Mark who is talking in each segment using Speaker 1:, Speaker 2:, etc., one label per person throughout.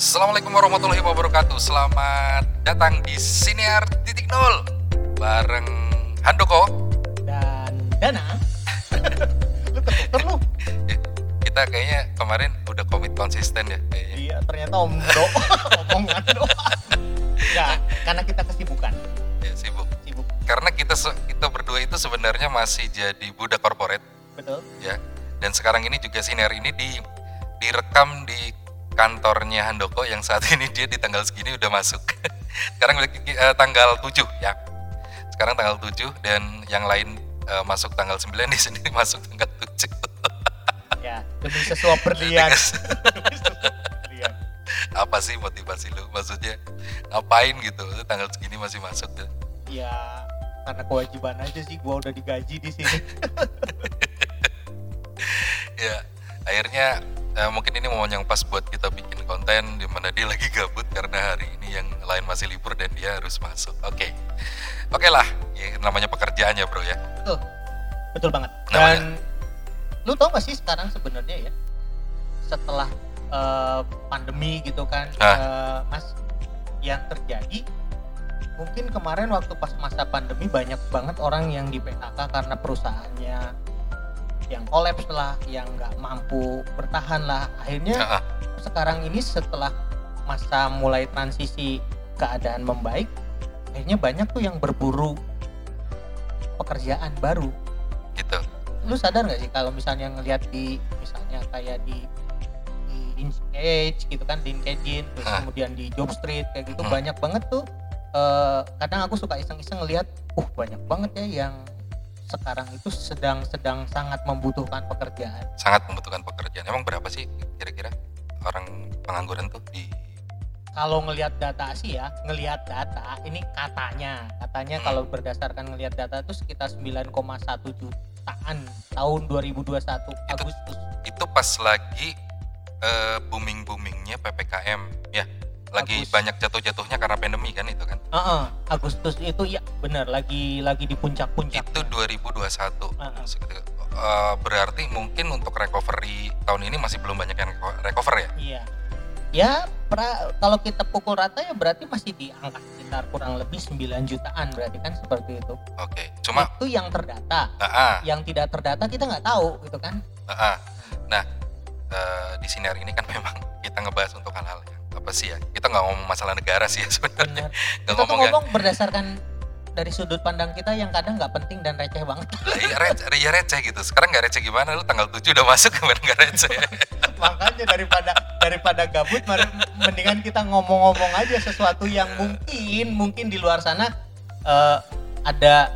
Speaker 1: Assalamualaikum warahmatullahi wabarakatuh. Selamat datang di Siniar Titik Nol bareng Handoko.
Speaker 2: dan Dana. lu lu.
Speaker 1: Kita kayaknya kemarin udah komit konsisten ya kayaknya.
Speaker 2: Iya, ternyata Om Do omongan doang. Enggak, karena kita kesibukan.
Speaker 1: Ya, sibuk.
Speaker 2: Sibuk,
Speaker 1: Karena kita kita berdua itu sebenarnya masih jadi budak korporat
Speaker 2: betul.
Speaker 1: ya. Dan sekarang ini juga Siniar ini di direkam di kantornya Handoko yang saat ini dia di tanggal segini udah masuk. Sekarang eh, tanggal 7 ya. Sekarang tanggal 7 dan yang lain eh, masuk tanggal 9 di sini masuk tanggal 7.
Speaker 2: Ya, demi sesuap berlian.
Speaker 1: Apa sih motivasi lu? Maksudnya ngapain gitu? Tanggal segini masih masuk tuh.
Speaker 2: Ya, karena kewajiban aja sih gua udah digaji di sini.
Speaker 1: Ya, akhirnya eh, mungkin ini momen yang pas buat kita bikin konten di mana dia lagi gabut karena hari ini yang lain masih libur dan dia harus masuk. Oke. Oke lah, ya, namanya pekerjaan ya, Bro ya.
Speaker 2: Betul. Betul banget.
Speaker 1: Namanya?
Speaker 2: Dan lu tau gak sih sekarang sebenarnya ya setelah eh, pandemi gitu kan,
Speaker 1: Ah.
Speaker 2: eh, Mas, yang terjadi mungkin kemarin waktu pas masa pandemi banyak banget orang yang di PHK karena perusahaannya yang kolaps lah, yang nggak mampu bertahan lah. Akhirnya
Speaker 1: ah.
Speaker 2: sekarang ini setelah masa mulai transisi keadaan membaik, akhirnya banyak tuh yang berburu pekerjaan baru
Speaker 1: gitu.
Speaker 2: lu sadar nggak sih kalau misalnya ngelihat di misalnya kayak di di Inspage gitu kan di LinkedIn terus
Speaker 1: Hah.
Speaker 2: kemudian di Jobstreet kayak gitu
Speaker 1: Hmm.
Speaker 2: banyak banget tuh eh, kadang aku suka iseng-iseng ngelihat uh banyak banget ya yang sekarang itu sedang-sedang sangat membutuhkan pekerjaan
Speaker 1: Sangat membutuhkan pekerjaan. Emang berapa sih kira-kira orang pengangguran tuh di
Speaker 2: kalau ngelihat data sih ya ngelihat data ini katanya katanya
Speaker 1: Hmm.
Speaker 2: kalau berdasarkan ngelihat data itu sekitar 9,1 jutaan tahun 2021 Agustus
Speaker 1: itu pas lagi eh, booming-boomingnya PPKM ya. Lagi banyak jatuh-jatuhnya karena pandemi kan itu kan.
Speaker 2: Heeh, Agustus itu ya benar lagi lagi di puncak-puncak.
Speaker 1: Itu 2021.
Speaker 2: Heeh.
Speaker 1: Segitu. Eh, berarti mungkin untuk recovery tahun ini masih belum banyak yang reco- recover ya.
Speaker 2: Iya. Ya, pra- kalau kita pukul rata ya berarti masih di angka sekitar kurang lebih 9 jutaan berarti kan seperti itu.
Speaker 1: Oke, cuma
Speaker 2: itu yang terdata.
Speaker 1: ah, ah,
Speaker 2: Yang tidak terdata kita nggak tahu gitu kan.
Speaker 1: ah, ah. nah eh, di sinar ini kan memang kita ngebahas untuk hal-hal yang apa sih ya? Kita nggak ngomong masalah negara sih ya sebenarnya.
Speaker 2: Benar.
Speaker 1: Nggak ngomong ya.
Speaker 2: ngomong berdasarkan dari sudut pandang kita yang kadang nggak penting dan receh banget.
Speaker 1: Iya, receh, ya receh gitu. Sekarang nggak receh gimana? Lu tanggal 7 udah masuk kemarin nggak receh.
Speaker 2: Makanya daripada daripada gabut mendingan kita ngomong-ngomong aja sesuatu yang mungkin mungkin di luar sana eh, ada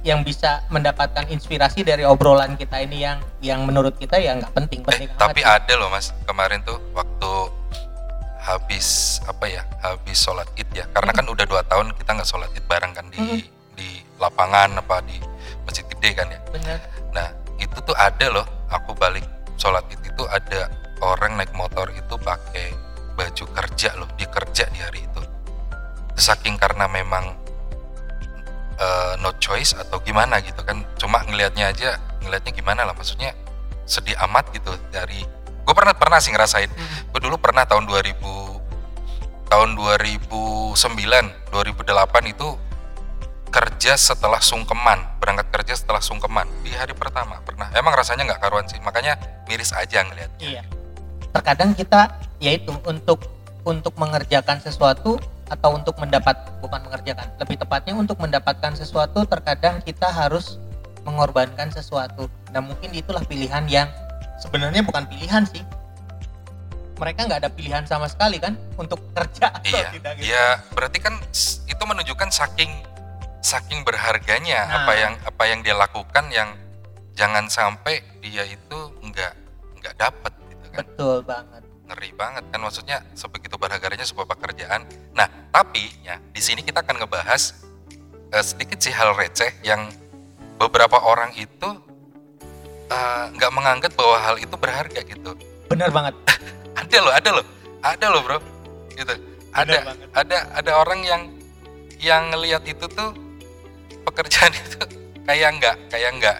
Speaker 2: yang bisa mendapatkan inspirasi dari obrolan kita ini yang yang menurut kita ya nggak penting
Speaker 1: Eh,
Speaker 2: penting
Speaker 1: tapi
Speaker 2: amat.
Speaker 1: ada loh mas kemarin tuh waktu habis apa ya habis sholat id ya. Karena kan udah dua tahun kita nggak sholat id bareng kan di
Speaker 2: Mhm.
Speaker 1: di lapangan apa di masjid gede kan ya.
Speaker 2: Bener
Speaker 1: nah itu tuh ada loh aku balik sholat id itu ada orang naik motor itu pakai baju kerja loh dia kerja di hari itu. Saking karena memang eh, no choice atau gimana gitu kan. Cuma ngelihatnya aja ngelihatnya gimana lah maksudnya sedih amat gitu dari gue pernah pernah sih ngerasain.
Speaker 2: Mhm.
Speaker 1: gue dulu pernah tahun 2000 tahun 2009 2008 itu kerja setelah sungkeman berangkat kerja setelah sungkeman. Di hari pertama pernah. Emang rasanya nggak karuan sih makanya miris aja ngeliat
Speaker 2: iya. Terkadang kita yaitu untuk untuk mengerjakan sesuatu atau untuk mendapat bukan mengerjakan lebih tepatnya untuk mendapatkan sesuatu terkadang kita harus mengorbankan sesuatu. Nah mungkin itulah pilihan yang sebenarnya bukan pilihan sih. Mereka nggak ada pilihan sama sekali kan untuk kerja atau
Speaker 1: iya
Speaker 2: tidak gitu.
Speaker 1: iya. Berarti kan itu menunjukkan saking saking berharganya
Speaker 2: Nah.
Speaker 1: apa yang apa yang dia lakukan yang jangan sampai dia itu nggak nggak dapat gitu kan.
Speaker 2: Betul banget.
Speaker 1: Ngeri banget kan maksudnya sebegitu berharganya sebuah pekerjaan. Nah tapi ya di sini kita akan ngebahas eh, sedikit sih hal receh yang beberapa orang itu eh, nggak menganggap bahwa hal itu berharga gitu.
Speaker 2: benar banget
Speaker 1: Ada loh, ada loh, ada loh bro, gitu. Ada
Speaker 2: banget.
Speaker 1: ada ada orang yang yang ngelihat itu tuh pekerjaan itu kayak nggak kayak nggak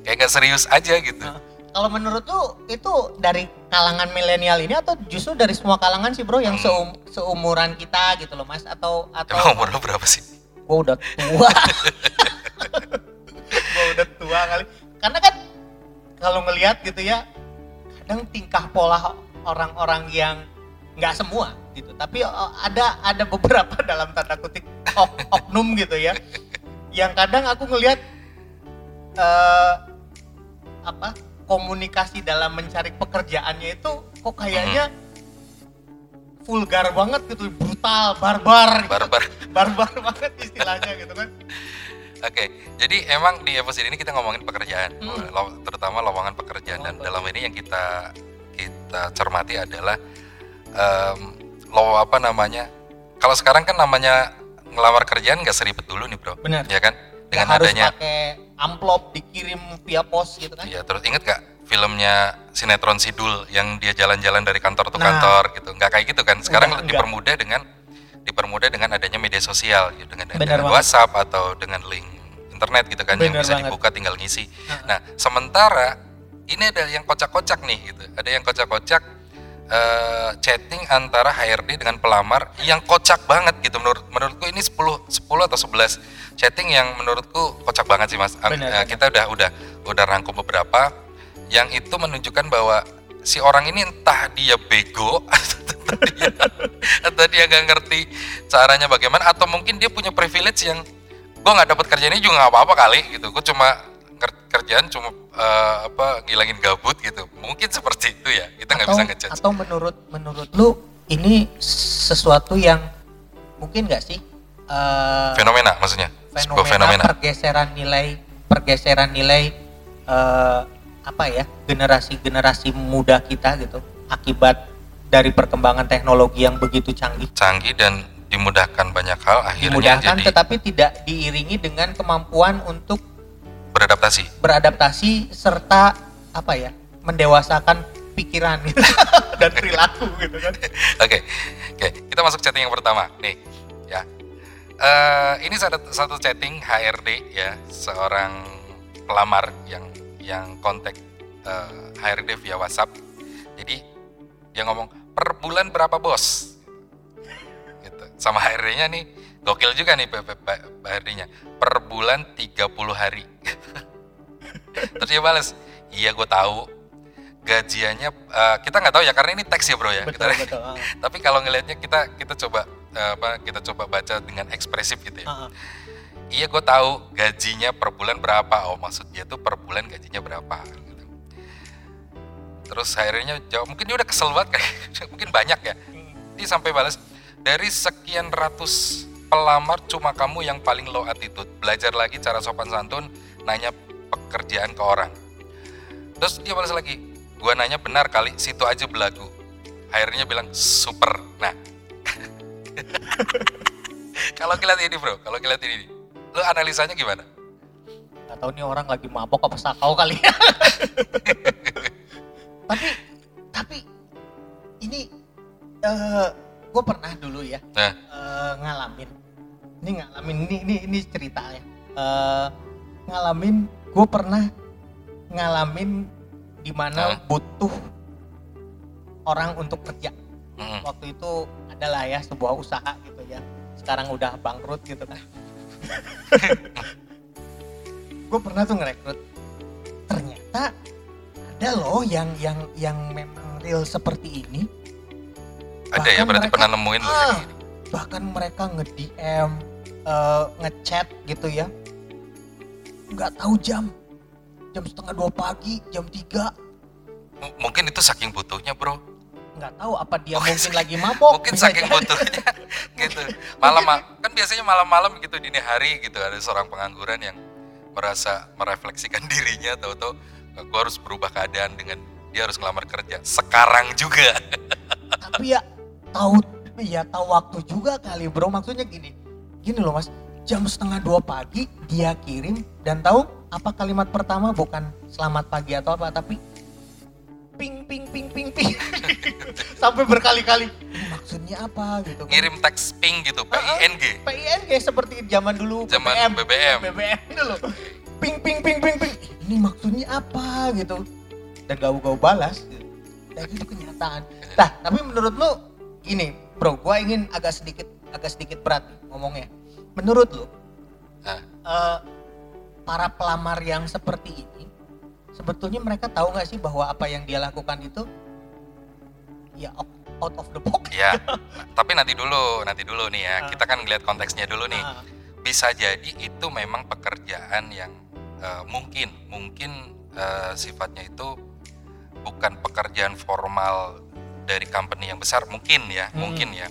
Speaker 1: kayak nggak serius aja gitu.
Speaker 2: Kalau menurut lu itu dari kalangan milenial ini atau justru dari semua kalangan sih bro yang
Speaker 1: Hmm.
Speaker 2: seum- seumuran kita gitu loh mas atau atau
Speaker 1: Emang umur lu berapa sih?
Speaker 2: gua udah tua gua udah tua kali karena kan kalau ngelihat gitu ya kadang tingkah pola orang-orang yang nggak semua gitu tapi uh, ada ada beberapa dalam tanda kutip ok- oknum gitu ya yang kadang aku ngelihat eh apa komunikasi dalam mencari pekerjaannya itu kok kayaknya vulgar banget gitu brutal barbar gitu.
Speaker 1: Barbar.
Speaker 2: barbar banget istilahnya gitu kan
Speaker 1: Oke, jadi emang di episode ini kita ngomongin pekerjaan,
Speaker 2: Hmm.
Speaker 1: terutama lowongan pekerjaan dan
Speaker 2: Lowongan
Speaker 1: dalam ini yang kita kita cermati adalah em, lo apa namanya? Kalau sekarang kan namanya ngelamar kerjaan nggak seribet dulu nih bro,
Speaker 2: benar
Speaker 1: ya kan? Dengan
Speaker 2: harus
Speaker 1: adanya,
Speaker 2: pakai amplop dikirim via pos gitu kan
Speaker 1: ya terus inget gak filmnya sinetron Sidul yang dia jalan-jalan dari kantor ke
Speaker 2: Nah.
Speaker 1: kantor gitu, nggak kayak gitu kan? Sekarang
Speaker 2: Enggak, enggak.
Speaker 1: dipermudah dengan dipermudah dengan adanya media sosial, gitu, dengan, dengan
Speaker 2: banget.
Speaker 1: WhatsApp atau dengan link internet gitu kan yang
Speaker 2: Benar
Speaker 1: bisa
Speaker 2: banget.
Speaker 1: dibuka tinggal ngisi.
Speaker 2: Nah,
Speaker 1: Nah, sementara ini ada yang kocak-kocak nih gitu. Ada yang kocak-kocak eh, chatting antara HRD dengan pelamar yang kocak banget gitu menurut menurutku ini 10 10 atau 11 chatting yang menurutku kocak banget sih Mas. Ak-
Speaker 2: Benar,
Speaker 1: eh, kita udah udah udah rangkum beberapa yang itu menunjukkan bahwa si orang ini entah dia bego atau dia, atau dia nggak ngerti caranya bagaimana atau mungkin dia punya privilege yang gue nggak dapat kerjaan ini juga nggak apa-apa kali gitu. Gue cuma ker- kerjaan cuma eh, apa ngilangin gabut gitu. Mungkin seperti itu ya. Kita nggak bisa ngejudge.
Speaker 2: atau menurut menurut lu ini sesuatu yang mungkin nggak sih eh,
Speaker 1: fenomena maksudnya?
Speaker 2: Fenomena,
Speaker 1: fenomena.
Speaker 2: pergeseran nilai pergeseran nilai eh, apa ya generasi generasi muda kita gitu akibat dari perkembangan teknologi yang begitu canggih
Speaker 1: canggih dan dimudahkan banyak hal akhirnya
Speaker 2: dimudahkan
Speaker 1: jadi
Speaker 2: tetapi tidak diiringi dengan kemampuan untuk
Speaker 1: beradaptasi
Speaker 2: beradaptasi serta apa ya mendewasakan pikiran gitu dan perilaku gitu kan
Speaker 1: Oke, oke. Kita masuk chatting yang pertama. Nih, ya. Eh, ini satu, satu chatting HRD ya, seorang pelamar yang yang kontak eh, HRD via WhatsApp. Jadi dia ngomong per bulan berapa bos? Gitu. Sama HRD-nya nih gokil juga nih HRD-nya. Per bulan 30 hari. Terus dia balas, iya gue tahu. Gajiannya eh, kita nggak tahu ya karena ini teks ya bro ya.
Speaker 2: betul
Speaker 1: Kita-
Speaker 2: betul ah.
Speaker 1: tapi kalau ngelihatnya kita kita coba eh, apa kita coba baca dengan ekspresif gitu ya.
Speaker 2: Ah, ah.
Speaker 1: Iya gue tahu gajinya per bulan berapa. Oh maksud dia tuh per bulan gajinya berapa gitu. Terus akhirnya jawab mungkin dia udah kesel banget kayak mungkin banyak ya. Dia sampai balas dari sekian ratus pelamar cuma kamu yang paling low attitude. Belajar lagi cara sopan santun, nanya pekerjaan ke orang. Terus dia balas lagi, gua nanya benar kali, situ aja belagu. Akhirnya bilang super. Nah, kalau ngeliat ini bro, kalau ngeliat ini, lu analisanya gimana?
Speaker 2: nggak tahu nih orang lagi mabok apa sakau kali ya tapi tapi ini eh gue pernah dulu ya
Speaker 1: Nah.
Speaker 2: eh, ngalamin ini ngalamin ini ini ini cerita ya Eh, ngalamin gue pernah ngalamin di mana
Speaker 1: Hah?
Speaker 2: butuh orang untuk kerja
Speaker 1: Mm-mm.
Speaker 2: waktu itu adalah ya sebuah usaha gitu ya sekarang udah bangkrut gitu kan gue pernah tuh ngerekrut ternyata ada loh yang yang yang memang real seperti ini
Speaker 1: Ada ya
Speaker 2: Bahkan
Speaker 1: berarti
Speaker 2: mereka-
Speaker 1: pernah nemuin
Speaker 2: Ah.
Speaker 1: gini.
Speaker 2: bahkan mereka nge DM eh, ngechat gitu ya nggak tahu jam jam setengah dua pagi jam tiga
Speaker 1: M- mungkin itu saking butuhnya bro.
Speaker 2: Nggak tahu apa dia
Speaker 1: Mungkin
Speaker 2: mungkin lagi mabok
Speaker 1: mungkin
Speaker 2: bisa
Speaker 1: saking
Speaker 2: jadi.
Speaker 1: butuhnya gitu. Malam kan biasanya malam-malam gitu dini hari gitu ada seorang pengangguran yang merasa merefleksikan dirinya tahu-tahu gue harus berubah keadaan dengan dia harus ngelamar kerja sekarang juga.
Speaker 2: tapi ya tahu ya tahu waktu juga kali bro maksudnya gini gini loh mas jam setengah dua pagi dia kirim dan tahu apa kalimat pertama bukan selamat pagi atau apa tapi ping ping ping ping sampai berkali-kali. Maksudnya apa gitu kan.
Speaker 1: Ngirim teks ping gitu, PING.
Speaker 2: PING seperti zaman dulu
Speaker 1: Zaman BBM.
Speaker 2: BBM itu loh. Ping ping ping ping ping. Ini maksudnya apa gitu? Dan gak balas. Dan itu kenyataan. Nah tapi menurut lu ini bro gua ingin agak sedikit agak sedikit berat ngomongnya. Menurut lu
Speaker 1: Nah,
Speaker 2: eh, para pelamar yang seperti ini sebetulnya mereka tahu nggak sih bahwa apa yang dia lakukan itu ya out out of the box
Speaker 1: ya. Nah, tapi nanti dulu, nanti dulu nih ya.
Speaker 2: Ah.
Speaker 1: Kita kan ngeliat konteksnya dulu nih.
Speaker 2: Ah,
Speaker 1: Bisa jadi itu memang pekerjaan yang eh, mungkin, mungkin eh, sifatnya itu bukan pekerjaan formal dari company yang besar, mungkin ya,
Speaker 2: Hmm.
Speaker 1: mungkin ya.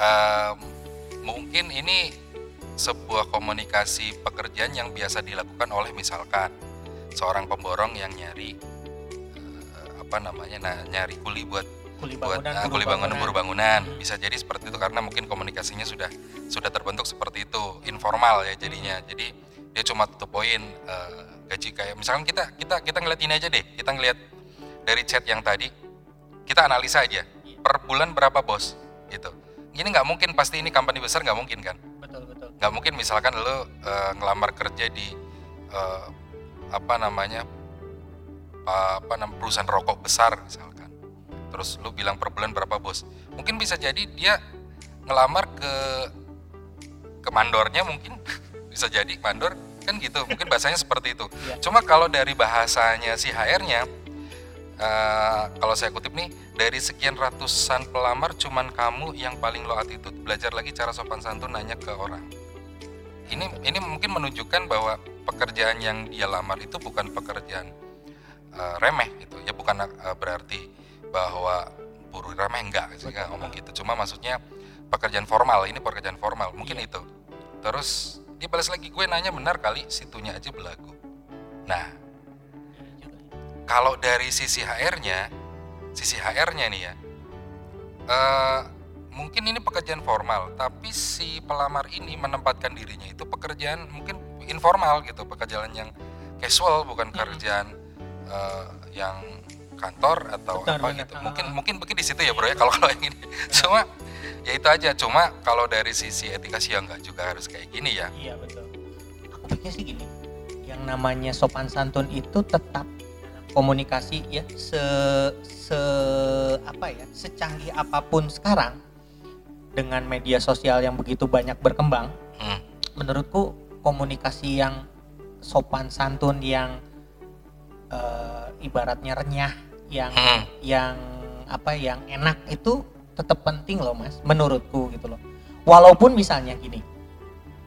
Speaker 1: Em, mungkin ini sebuah komunikasi pekerjaan yang biasa dilakukan oleh misalkan seorang pemborong yang nyari eh, apa namanya, nah, nyari kuli buat
Speaker 2: kuli
Speaker 1: buat
Speaker 2: bangunan
Speaker 1: uh, kuli bangunan
Speaker 2: bangunan.
Speaker 1: buruh bangunan
Speaker 2: Hmm.
Speaker 1: bisa jadi seperti itu karena mungkin komunikasinya sudah sudah terbentuk seperti itu. Informal ya jadinya. Jadi dia cuma tutup poin uh, gaji kayak misalkan kita kita kita ngeliat ini aja deh. Kita ngeliat dari chat yang tadi kita analisa aja.
Speaker 2: Iya.
Speaker 1: per bulan berapa bos? Gitu. Ini nggak mungkin pasti ini company besar nggak mungkin kan?
Speaker 2: Betul betul.
Speaker 1: Nggak mungkin misalkan lo uh, ngelamar kerja di uh, apa namanya apa namanya perusahaan rokok besar misalkan terus lu bilang per bulan berapa bos? Mungkin bisa jadi dia ngelamar ke ke mandornya mungkin. Bisa jadi mandor. Kan gitu mungkin bahasanya seperti itu.
Speaker 2: Iya.
Speaker 1: cuma kalau dari bahasanya si HR-nya eh, kalau saya kutip nih dari sekian ratusan pelamar cuman kamu yang paling low attitude. Belajar lagi cara sopan santun nanya ke orang. Ini ini mungkin menunjukkan bahwa pekerjaan yang dia lamar itu bukan pekerjaan eh, remeh gitu. Ya bukan eh, berarti bahwa buruh remeh enggak sih nggak ngomong gitu cuma maksudnya pekerjaan formal ini pekerjaan formal mungkin
Speaker 2: Iya.
Speaker 1: itu terus dia balas lagi gue nanya benar kali situnya aja belagu nah
Speaker 2: Iya
Speaker 1: kalau dari sisi HR-nya, sisi HR-nya nih ya, eh, mungkin ini pekerjaan formal, tapi si pelamar ini menempatkan dirinya itu pekerjaan mungkin informal gitu, pekerjaan yang casual, bukan
Speaker 2: Hmm.
Speaker 1: kerjaan eh, yang kantor atau apa gitu.
Speaker 2: Ah,
Speaker 1: Mungkin
Speaker 2: ah.
Speaker 1: mungkin mungkin di situ ya bro ya kalau kalau yang ini. Cuma ya itu aja. Cuma kalau dari sisi etika sih ya nggak juga harus kayak gini ya.
Speaker 2: Iya betul. Aku pikir sih gini, yang namanya sopan santun itu tetap komunikasi ya se se apa ya secanggih apa pun sekarang dengan media sosial yang begitu banyak berkembang,
Speaker 1: Hmm.
Speaker 2: menurutku komunikasi yang sopan santun yang eh, ibaratnya renyah, yang
Speaker 1: Hmm.
Speaker 2: yang apa yang enak itu tetap penting loh mas menurutku gitu loh. Walaupun misalnya gini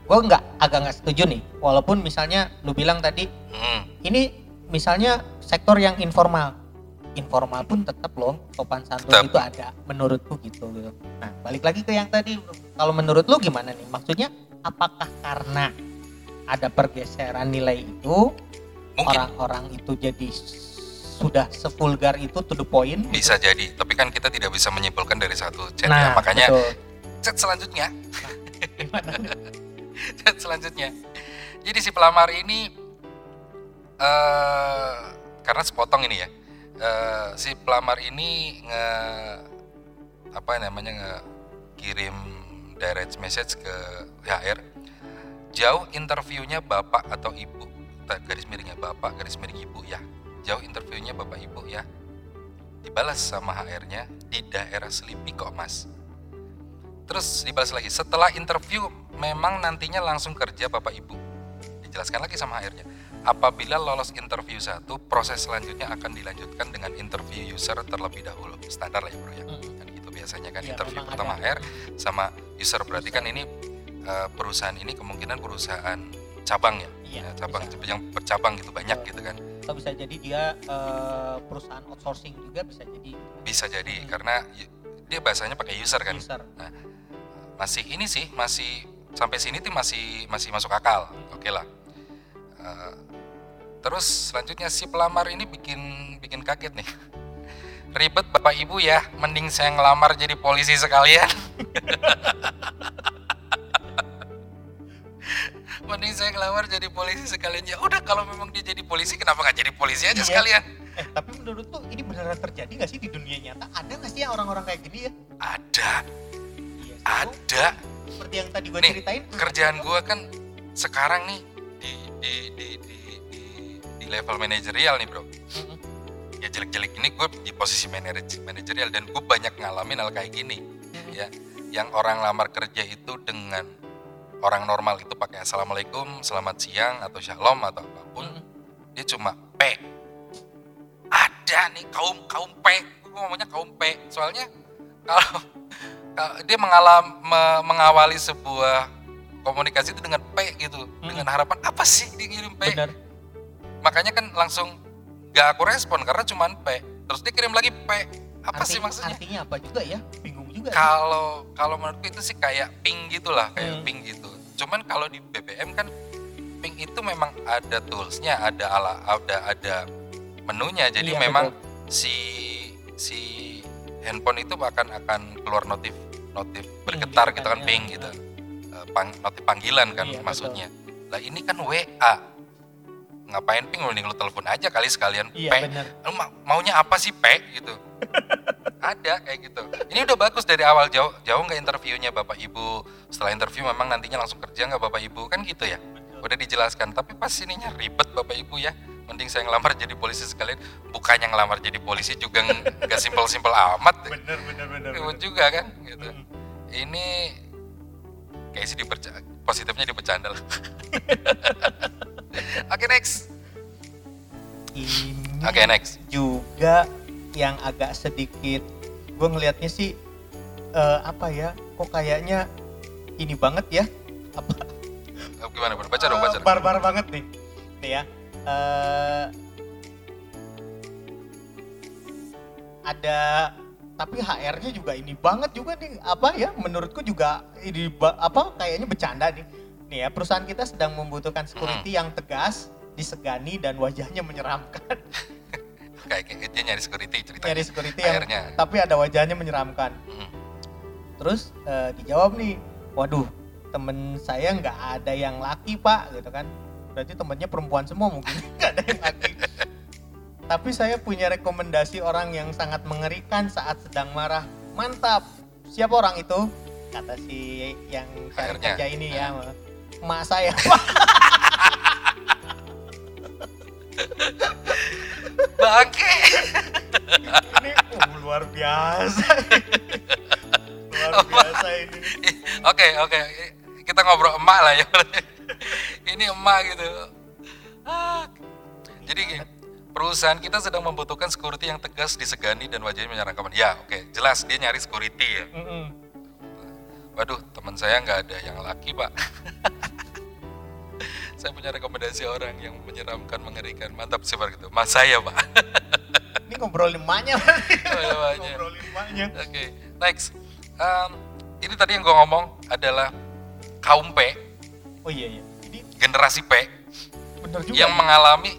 Speaker 2: gue nggak agak nggak setuju nih walaupun misalnya lu bilang tadi
Speaker 1: Hmm.
Speaker 2: ini misalnya sektor yang informal. Informal pun tetap loh sopan santun itu ada menurutku gitu gitu. Nah balik lagi ke yang tadi kalau menurut lu gimana nih? Maksudnya apakah karena ada pergeseran nilai itu orang-orang itu jadi sudah sevulgar itu to the point
Speaker 1: bisa jadi, tapi kan kita tidak bisa menyimpulkan dari satu chat
Speaker 2: nah
Speaker 1: ya. Makanya
Speaker 2: betul.
Speaker 1: chat selanjutnya,
Speaker 2: nih?
Speaker 1: chat selanjutnya. Jadi si pelamar ini eh karena sepotong ini ya. eh, si pelamar ini nge apa namanya nge kirim direct message ke HR. Jauh interviewnya bapak atau ibu. Garis miringnya bapak, garis miring ibu ya. Jauh interviewnya bapak ibu ya. Dibalas sama HR-nya di daerah Selipi kok mas. Terus dibalas lagi, setelah interview memang nantinya langsung kerja Bapak Ibu. Dijelaskan lagi sama HR-nya. Apabila lolos interview satu, proses selanjutnya akan dilanjutkan dengan interview user terlebih dahulu. Standar lah ya bro ya.
Speaker 2: Mm.
Speaker 1: Kan gitu biasanya kan
Speaker 2: Iya,
Speaker 1: interview pertama
Speaker 2: ada.
Speaker 1: HR sama user. Berarti kan ini eh, perusahaan ini kemungkinan perusahaan cabang ya.
Speaker 2: Iya,
Speaker 1: Ya, cabang
Speaker 2: bisa.
Speaker 1: yang bercabang gitu banyak
Speaker 2: Betul.
Speaker 1: gitu kan.
Speaker 2: Atau bisa jadi dia eh, perusahaan outsourcing juga bisa jadi.
Speaker 1: Bisa jadi
Speaker 2: Hmm.
Speaker 1: karena dia bahasanya pakai user kan.
Speaker 2: user.
Speaker 1: Masih ini sih masih sampai sini tuh masih masih masuk akal. Oke lah. Eh, terus selanjutnya si pelamar ini bikin bikin kaget nih. Ribet bapak ibu ya mending saya ngelamar jadi polisi sekalian mending saya ngelamar jadi polisi sekalian. Ya udah kalau memang dia jadi polisi kenapa nggak jadi polisi aja
Speaker 2: Iya.
Speaker 1: sekalian?
Speaker 2: Eh tapi menurut tuh ini beneran terjadi nggak sih di dunia nyata? Ada nggak sih ya orang-orang kayak gini ya?
Speaker 1: Ada.
Speaker 2: Iya
Speaker 1: ada.
Speaker 2: seperti yang tadi gue
Speaker 1: Nih,
Speaker 2: ceritain
Speaker 1: kerjaan gue kan sekarang nih di di di di, di, di level manajerial nih bro. Ya jelek-jelek ini gue di posisi manajer manajerial dan gue banyak ngalamin hal kayak gini ya. Yang orang lamar kerja itu dengan orang normal itu pakai assalamualaikum selamat siang atau shalom atau apa pun
Speaker 2: Mm.
Speaker 1: dia cuma P. Ada nih kaum kaum P. Gue ngomongnya kaum P. Soalnya kalau kalau dia mengalam me- mengawali sebuah komunikasi itu dengan P gitu dengan harapan apa sih dikirim P?
Speaker 2: Benar.
Speaker 1: Makanya kan langsung gak aku respon karena cuman P. Terus dia kirim lagi P. Apa
Speaker 2: Arti-
Speaker 1: sih maksudnya?
Speaker 2: artinya apa juga ya? Bingung juga
Speaker 1: kalau kalau menurutku itu sih kayak ping gitulah kayak
Speaker 2: Hmm.
Speaker 1: ping gitu cuman kalau di BBM kan ping itu memang ada toolsnya ada ala ada ada menunya. Jadi
Speaker 2: Iya,
Speaker 1: memang si si handphone itu akan akan keluar notif notif bergetar
Speaker 2: gitu
Speaker 1: gitu kan
Speaker 2: kan, ya.
Speaker 1: ping gitu. Eh, pang, notif panggilan kan
Speaker 2: Iya, betul.
Speaker 1: maksudnya. Lah ini kan WA ngapain ping mending lu telepon aja kali sekalian
Speaker 2: iya
Speaker 1: P. lu ma- maunya apa sih P? Gitu ada kayak gitu. Ini udah bagus dari awal. Jauh jauh nggak interviewnya bapak ibu? Setelah interview memang nantinya langsung kerja nggak bapak ibu? Kan gitu ya? Udah dijelaskan. Tapi pas ininya ribet bapak ibu ya. Mending saya ngelamar jadi polisi sekalian. Bukannya ngelamar jadi polisi juga ng- nggak simpel simpel amat
Speaker 2: benar benar benar
Speaker 1: ribet juga kan? Gitu. Ini kayak sih diperca positifnya dipercanda lah. Oke next.
Speaker 2: Ini
Speaker 1: oke next.
Speaker 2: juga yang agak sedikit gue ngelihatnya sih eh, apa ya kok kayaknya ini banget ya? Apa?
Speaker 1: Gimana baca dong baca
Speaker 2: eh,
Speaker 1: dong.
Speaker 2: barbar banget nih. Nih ya eh, ada tapi HR-nya juga ini banget juga nih. Apa ya menurutku juga ini apa kayaknya bercanda nih. Nih ya perusahaan kita sedang membutuhkan security yang tegas disegani dan wajahnya menyeramkan
Speaker 1: kayak kayak dia nyari security ceritanya.
Speaker 2: Nyari security yang
Speaker 1: akhirnya.
Speaker 2: tapi ada wajahnya menyeramkan.
Speaker 1: Hmm.
Speaker 2: terus eh, dijawab nih waduh temen saya nggak ada yang laki pak gitu kan. Berarti temennya perempuan semua mungkin. Nggak ada yang laki. Tapi saya punya rekomendasi orang yang sangat mengerikan saat sedang marah. Mantap siapa orang itu? Kata si yang cari kerja ini ya emak saya
Speaker 1: bangke.
Speaker 2: Ini uh, luar biasa luar biasa ini.
Speaker 1: Oke oke. Kita ngobrol emak lah ya. Ini emak gitu. Ah. jadi gini perusahaan kita sedang membutuhkan security yang tegas disegani dan wajahnya menyeramkan ya oke. Jelas dia nyari security ya.
Speaker 2: Mm-mm.
Speaker 1: waduh teman saya nggak ada yang laki pak saya punya rekomendasi orang yang menyeramkan mengerikan mantap seperti itu mas saya pak
Speaker 2: ini ngobrolin emaknya ngobrolin emaknya
Speaker 1: Oke, next. Em, ini tadi yang gue ngomong adalah kaum P,
Speaker 2: oh iya iya ini
Speaker 1: generasi P
Speaker 2: bener juga
Speaker 1: yang
Speaker 2: ya.
Speaker 1: mengalami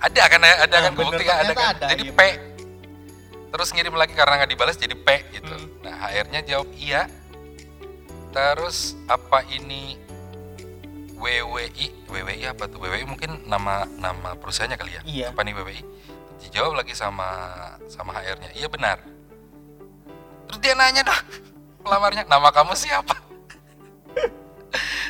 Speaker 1: ada kan ada
Speaker 2: Nah,
Speaker 1: kan
Speaker 2: bener,
Speaker 1: kebuktian ada kan.
Speaker 2: ada,
Speaker 1: jadi
Speaker 2: iya,
Speaker 1: P. Terus ngirim lagi karena nggak dibalas jadi P gitu.
Speaker 2: Hmm.
Speaker 1: Nah HR-nya jawab iya. Terus apa ini WWI? WWI apa tuh? WWI mungkin nama nama perusahaannya kali ya?
Speaker 2: Iya.
Speaker 1: Apa nih WWI? Dijawab lagi sama sama HR-nya. Iya benar. Terus dia nanya dong pelamarnya, nama kamu siapa?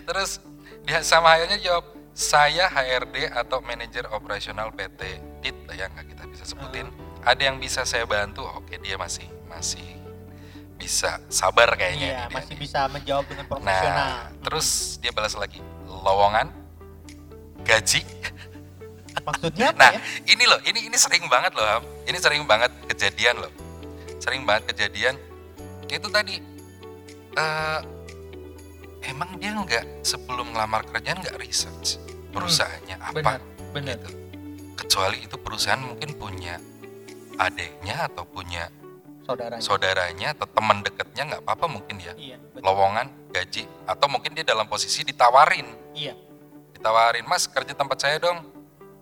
Speaker 1: Terus dia sama HR-nya jawab, saya HRD atau manajer operasional PT DIT lah ya nggak kita bisa sebutin. Ada yang bisa saya bantu? Oke dia masih masih bisa sabar kayaknya.
Speaker 2: iya
Speaker 1: nih dia
Speaker 2: masih
Speaker 1: nih.
Speaker 2: bisa menjawab dengan profesional
Speaker 1: Nah, terus dia balas lagi, lowongan, gaji.
Speaker 2: maksudnya apa
Speaker 1: Nah,
Speaker 2: ya
Speaker 1: ini loh, ini ini sering banget loh. Ini sering banget kejadian loh. Sering banget kejadian. Itu tadi eh emang dia nggak sebelum ngelamar kerjaan nggak research perusahaannya apa
Speaker 2: benar benar
Speaker 1: gitu. Kecuali itu perusahaan mungkin punya adiknya atau punya
Speaker 2: saudaranya
Speaker 1: saudaranya atau teman dekatnya nggak apa-apa mungkin ya.
Speaker 2: iya betul
Speaker 1: Lowongan, gaji atau mungkin dia dalam posisi ditawarin
Speaker 2: iya.
Speaker 1: Ditawarin mas kerja tempat saya dong.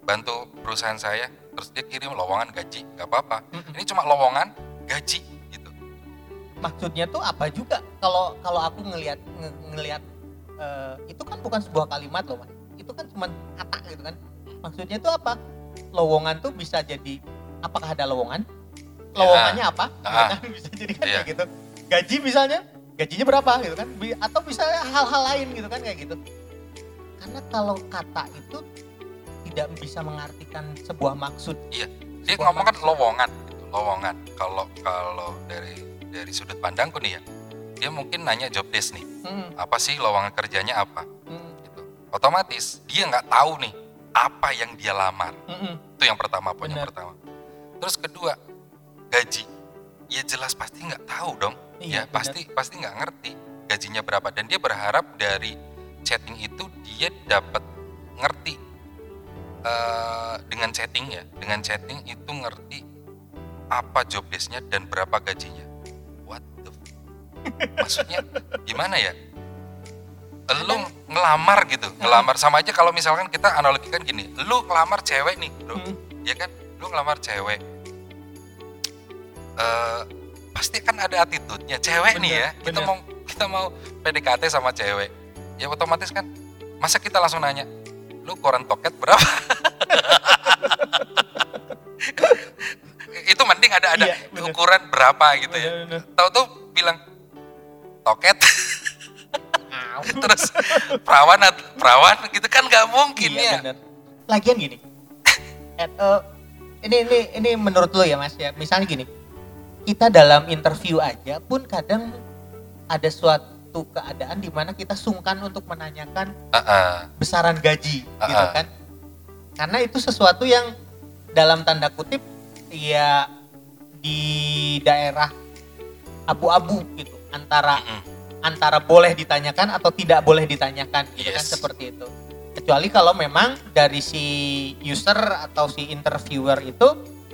Speaker 1: Bantu perusahaan saya. Terus dia kirim lowongan gaji. Nggak apa-apa.
Speaker 2: Mm-mm.
Speaker 1: ini cuma lowongan gaji gitu.
Speaker 2: Maksudnya tuh apa juga? Kalau kalau aku ngelihat nge- ngelihat eh, itu kan bukan sebuah kalimat loh mas. Itu kan cuma kata gitu kan. Maksudnya tuh apa? Lowongan tuh bisa jadi apakah ada lowongan? Lowongannya apa? Gitu
Speaker 1: Ah.
Speaker 2: kan? bisa jadi kan
Speaker 1: Iya.
Speaker 2: gitu? Gaji misalnya gajinya berapa gitu kan? Atau bisa hal-hal lain gitu kan kayak gitu karena kalau kata itu tidak bisa mengartikan sebuah maksud.
Speaker 1: Iya. dia
Speaker 2: Sebuah
Speaker 1: ngomong kan lowongan gitu, lowongan. Kalau kalau dari dari sudut pandangku nih ya dia mungkin nanya job desk nih.
Speaker 2: Mm,
Speaker 1: apa sih lowongan kerjanya apa?
Speaker 2: Mm,
Speaker 1: gitu. Otomatis dia nggak tahu nih apa yang dia lamar.
Speaker 2: Mm, mm.
Speaker 1: itu yang pertama poin yang pertama. Terus kedua gaji. Ya jelas pasti nggak tahu dong.
Speaker 2: Iya,
Speaker 1: ya
Speaker 2: benar.
Speaker 1: pasti pasti nggak ngerti gajinya berapa. Dan dia berharap dari chatting itu dia dapat ngerti eh, dengan chatting ya dengan chatting itu ngerti apa job desknya dan berapa gajinya. What the f- maksudnya gimana ya? Lu ngelamar gitu ngelamar. Sama aja kalau misalkan kita analogikan gini lu ngelamar cewek nih bro.
Speaker 2: Mm.
Speaker 1: ya kan? Lu ngelamar cewek. Eh pasti kan ada attitude-nya. Cewek nih
Speaker 2: Bener,
Speaker 1: ya kita
Speaker 2: bener.
Speaker 1: mau kita mau PDKT sama cewek ya otomatis kan masa kita langsung nanya lu koran toket berapa itu mending ada ada
Speaker 2: Iya, bener.
Speaker 1: ukuran berapa gitu ya
Speaker 2: Bener, bener.
Speaker 1: tahu tuh bilang toket terus perawan at- perawan gitu kan nggak mungkin
Speaker 2: Iya,
Speaker 1: ya
Speaker 2: bener. Lagian gini. Ed, eh, ini ini ini menurut lo ya Mas ya. Misalnya gini. Kita dalam interview aja pun kadang ada suatu keadaan di mana kita sungkan untuk menanyakan
Speaker 1: Heeh.
Speaker 2: besaran gaji gitu
Speaker 1: Ah, ah.
Speaker 2: kan. Karena itu sesuatu yang dalam tanda kutip ya di daerah abu-abu gitu antara
Speaker 1: Mm-mm.
Speaker 2: antara boleh ditanyakan atau tidak boleh ditanyakan gitu kan
Speaker 1: Yes.
Speaker 2: seperti itu. Kecuali kalau memang dari si user atau si interviewer itu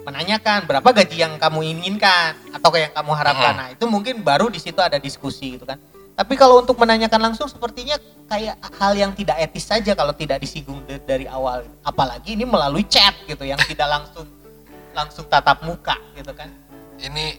Speaker 2: menanyakan berapa gaji yang kamu inginkan atau yang kamu harapkan.
Speaker 1: Mhm.
Speaker 2: Nah, itu mungkin baru di situ ada diskusi gitu kan. Tapi kalau untuk menanyakan langsung sepertinya kayak hal yang tidak etis saja kalau tidak disinggung da- dari awal. Apalagi ini melalui chat gitu yang tidak langsung langsung tatap muka gitu kan.
Speaker 1: ini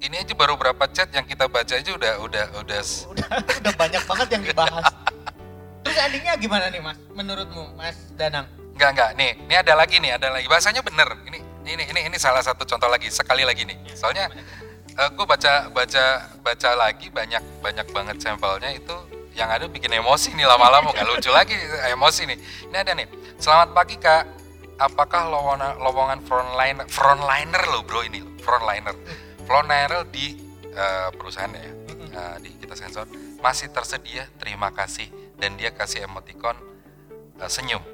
Speaker 1: ini aja baru berapa chat yang kita baca aja udah udah udah
Speaker 2: udah udah banyak banget yang dibahas. Terus endingnya gimana nih mas? Menurutmu mas Danang?
Speaker 1: Enggak enggak. Nih, ini ada lagi nih, ada lagi. Bahasanya bener. Ini ini ini ini salah satu contoh lagi. Sekali lagi nih. Soalnya gue baca baca baca lagi banyak banyak banget sampelnya itu yang ada bikin emosi nih lama-lama nggak lucu lagi emosi nih. Ini ada nih. Selamat pagi kak. Apakah lowongan lowongan frontliner frontliner lo bro ini lo frontliner frontliner di eh, perusahaan ya eh, di kita sensor masih tersedia terima kasih dan dia kasih emoticon eh, senyum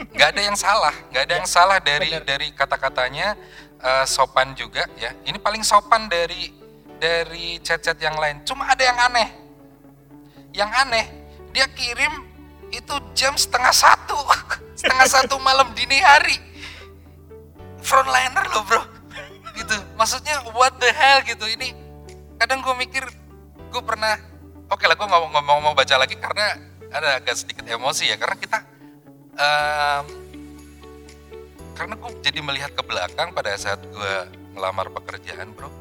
Speaker 1: nggak ada yang salah nggak ada
Speaker 2: Ya,
Speaker 1: yang salah dari
Speaker 2: bener.
Speaker 1: dari kata-katanya eh, sopan juga ya. Ini paling sopan dari dari chat-chat yang lain. Cuma ada yang aneh. Yang aneh dia kirim itu jam setengah satu. Setengah satu malam dini hari. Frontliner loh bro. Gitu. Maksudnya what the hell gitu. Ini kadang gue mikir gue pernah oke lah gue nggak mau- mau baca lagi karena ada agak sedikit emosi ya. Karena kita em, karena gue jadi melihat ke belakang pada saat gue ngelamar pekerjaan bro.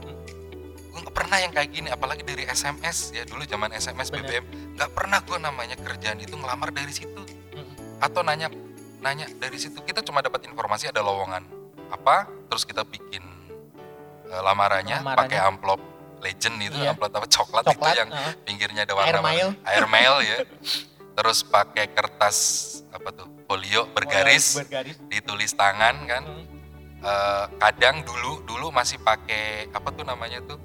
Speaker 1: Gue nggak pernah yang kayak gini apalagi dari SMS ya dulu zaman SMS
Speaker 2: Bener.
Speaker 1: BBM nggak pernah gue namanya kerjaan itu ngelamar dari situ. Atau nanya nanya dari situ. Kita cuma dapat informasi ada lowongan apa terus kita bikin eh, lamarannya,
Speaker 2: Lamarannya.
Speaker 1: pakai amplop legend itu
Speaker 2: Iya.
Speaker 1: amplop apa coklat,
Speaker 2: Coklat,
Speaker 1: itu yang pinggirnya ada
Speaker 2: Air
Speaker 1: warna
Speaker 2: mail.
Speaker 1: air mail ya. Terus pakai kertas apa tuh folio bergaris
Speaker 2: bergaris.
Speaker 1: ditulis tangan kan
Speaker 2: Hmm.
Speaker 1: Eh, kadang dulu dulu masih pakai apa tuh namanya tuh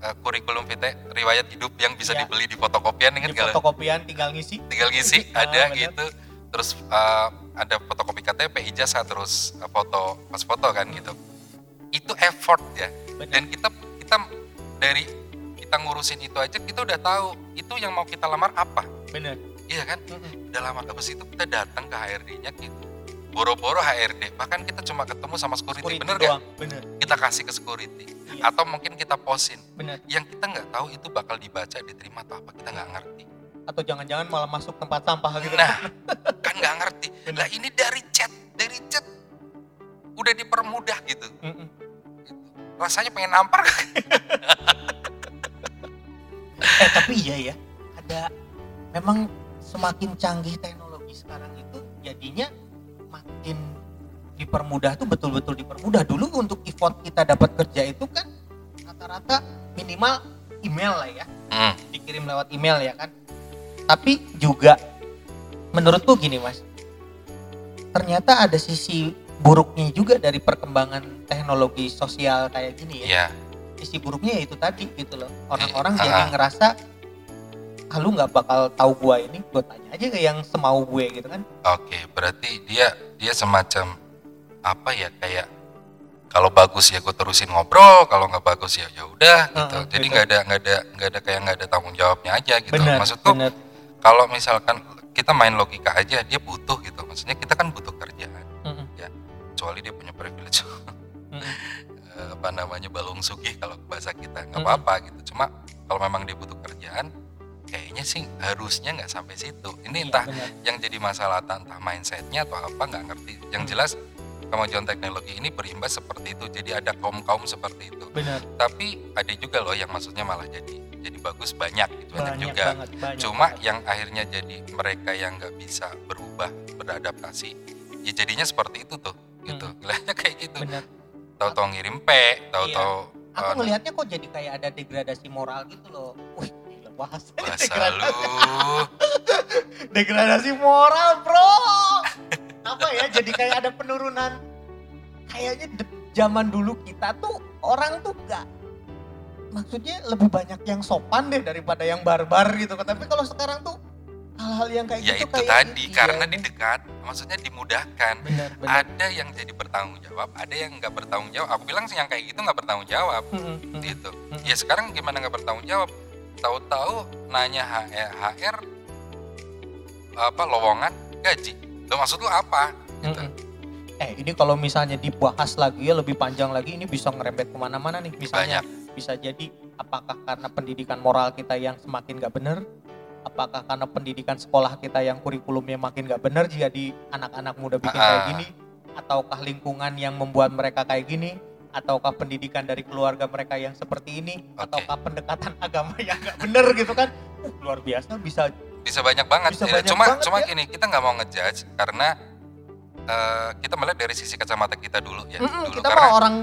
Speaker 1: eh, kurikulum vitae riwayat hidup yang bisa
Speaker 2: Iya.
Speaker 1: dibeli di fotokopian ingat gak?
Speaker 2: fotokopian tinggal ngisi.
Speaker 1: tinggal ngisi
Speaker 2: Ah,
Speaker 1: ada
Speaker 2: bener.
Speaker 1: gitu terus eh, ada fotokopi KTP ijazah terus foto pas foto kan gitu itu effort ya
Speaker 2: Bener.
Speaker 1: dan kita kita dari kita ngurusin itu aja kita udah tahu itu yang mau kita lamar apa
Speaker 2: Bener.
Speaker 1: Iya kan
Speaker 2: Mm-mm.
Speaker 1: udah lamar habis itu kita datang ke HRD-nya gitu boro-boro HRD bahkan kita cuma ketemu sama security,
Speaker 2: Security
Speaker 1: bener gak?
Speaker 2: doang. Bener.
Speaker 1: kita kasih ke security
Speaker 2: Iya.
Speaker 1: atau mungkin kita posin
Speaker 2: Bener.
Speaker 1: yang kita nggak tahu itu bakal dibaca diterima atau apa kita nggak ngerti
Speaker 2: Atau jangan-jangan malah masuk tempat sampah gitu.
Speaker 1: Nah, kan nggak ngerti.
Speaker 2: Bener.
Speaker 1: Lah ini dari chat, dari chat udah dipermudah gitu.
Speaker 2: Mm-mm.
Speaker 1: Gitu. Rasanya pengen nampar.
Speaker 2: Eh tapi iya ya, ada memang semakin canggih teknologi sekarang itu jadinya makin dipermudah tuh betul-betul dipermudah. Dulu untuk effort kita dapat kerja itu kan rata-rata minimal email lah ya,
Speaker 1: Hmm,
Speaker 2: dikirim lewat email ya kan. Tapi juga menurutku gini mas, ternyata ada sisi buruknya juga dari perkembangan teknologi sosial kayak gini ya
Speaker 1: Iya,
Speaker 2: sisi buruknya ya itu tadi gitu loh orang-orang
Speaker 1: Eh,
Speaker 2: jadi
Speaker 1: ah.
Speaker 2: ngerasa ah lu nggak bakal tahu gua ini gue tanya aja ke yang semau gue gitu kan
Speaker 1: oke. Berarti dia dia semacam apa ya kayak kalau bagus ya gue terusin ngobrol, kalau nggak bagus ya ya udah gitu.
Speaker 2: Heeh,
Speaker 1: Jadi
Speaker 2: gitu.
Speaker 1: nggak ada nggak ada nggak ada kayak nggak ada tanggung jawabnya aja gitu.
Speaker 2: benar
Speaker 1: Maksudku
Speaker 2: benar
Speaker 1: kalau misalkan kita main logika aja dia butuh gitu. Maksudnya kita kan butuh kerjaan.
Speaker 2: Mm-mm.
Speaker 1: Kecuali dia punya privilege
Speaker 2: Mm-mm.
Speaker 1: eh, apa namanya balung sugih kalau bahasa kita nggak apa-apa gitu. Cuma kalau memang dia butuh kerjaan, kayaknya sih harusnya nggak sampai situ. Ini
Speaker 2: Iya,
Speaker 1: entah
Speaker 2: benar.
Speaker 1: yang jadi masalah entah mindsetnya atau apa nggak ngerti. Yang
Speaker 2: Hmm.
Speaker 1: jelas kemajuan teknologi ini berimbas seperti itu. Jadi ada kaum kaum seperti itu.
Speaker 2: benar
Speaker 1: Tapi ada juga loh yang maksudnya malah jadi jadi bagus banyak gitu banyak,
Speaker 2: banyak
Speaker 1: juga.
Speaker 2: banget banyak
Speaker 1: Cuma
Speaker 2: banget.
Speaker 1: yang akhirnya jadi mereka yang nggak bisa berubah beradaptasi, ya jadinya seperti itu tuh gitu.
Speaker 2: Hmm.
Speaker 1: Kelihatannya kayak gitu. Tahu-tahu ngirim P, tahu-tahu
Speaker 2: aku
Speaker 1: eh,
Speaker 2: ngelihatnya kok jadi kayak ada degradasi moral gitu loh wih bahasa
Speaker 1: bahasa lu
Speaker 2: degradasi moral bro apa ya jadi kayak ada penurunan kayaknya de- zaman dulu kita tuh orang tuh gak maksudnya lebih banyak yang sopan deh daripada yang barbar gitu kan tapi kalau sekarang tuh hal-hal yang kayak
Speaker 1: ya
Speaker 2: gitu
Speaker 1: itu
Speaker 2: kayak
Speaker 1: tadi
Speaker 2: iya,
Speaker 1: karena
Speaker 2: iya.
Speaker 1: didekat, maksudnya dimudahkan.
Speaker 2: benar benar
Speaker 1: Ada yang jadi bertanggung jawab, ada yang nggak bertanggung jawab. Aku bilang sih yang kayak gitu nggak bertanggung jawab
Speaker 2: Mm, mm, mm.
Speaker 1: gitu.
Speaker 2: Mm-mm.
Speaker 1: Ya sekarang gimana nggak bertanggung jawab? Tahu-tahu nanya HR, HR apa lowongan gaji. Lo maksud lu apa? Gitu.
Speaker 2: Eh ini kalau misalnya dibahas lagi ya lebih panjang lagi ini bisa ngerembet ke mana-mana nih misalnya bisa jadi apakah karena pendidikan moral kita yang semakin gak bener apakah karena pendidikan sekolah kita yang kurikulumnya makin gak bener jadi anak-anak muda bikin kayak
Speaker 1: Ah.
Speaker 2: gini ataukah lingkungan yang membuat mereka kayak gini ataukah pendidikan dari keluarga mereka yang seperti ini
Speaker 1: Oke.
Speaker 2: ataukah pendekatan agama yang gak bener gitu kan Uh, luar biasa bisa
Speaker 1: Bisa banyak banget.
Speaker 2: Bisa
Speaker 1: Ya,
Speaker 2: banyak
Speaker 1: cuma
Speaker 2: banget
Speaker 1: cuma
Speaker 2: ya.
Speaker 1: gini, kita nggak mau ngejudge karena eh, kita melihat dari sisi kacamata kita dulu ya.
Speaker 2: Mm-mm,
Speaker 1: dulu
Speaker 2: kita
Speaker 1: karena
Speaker 2: mah orang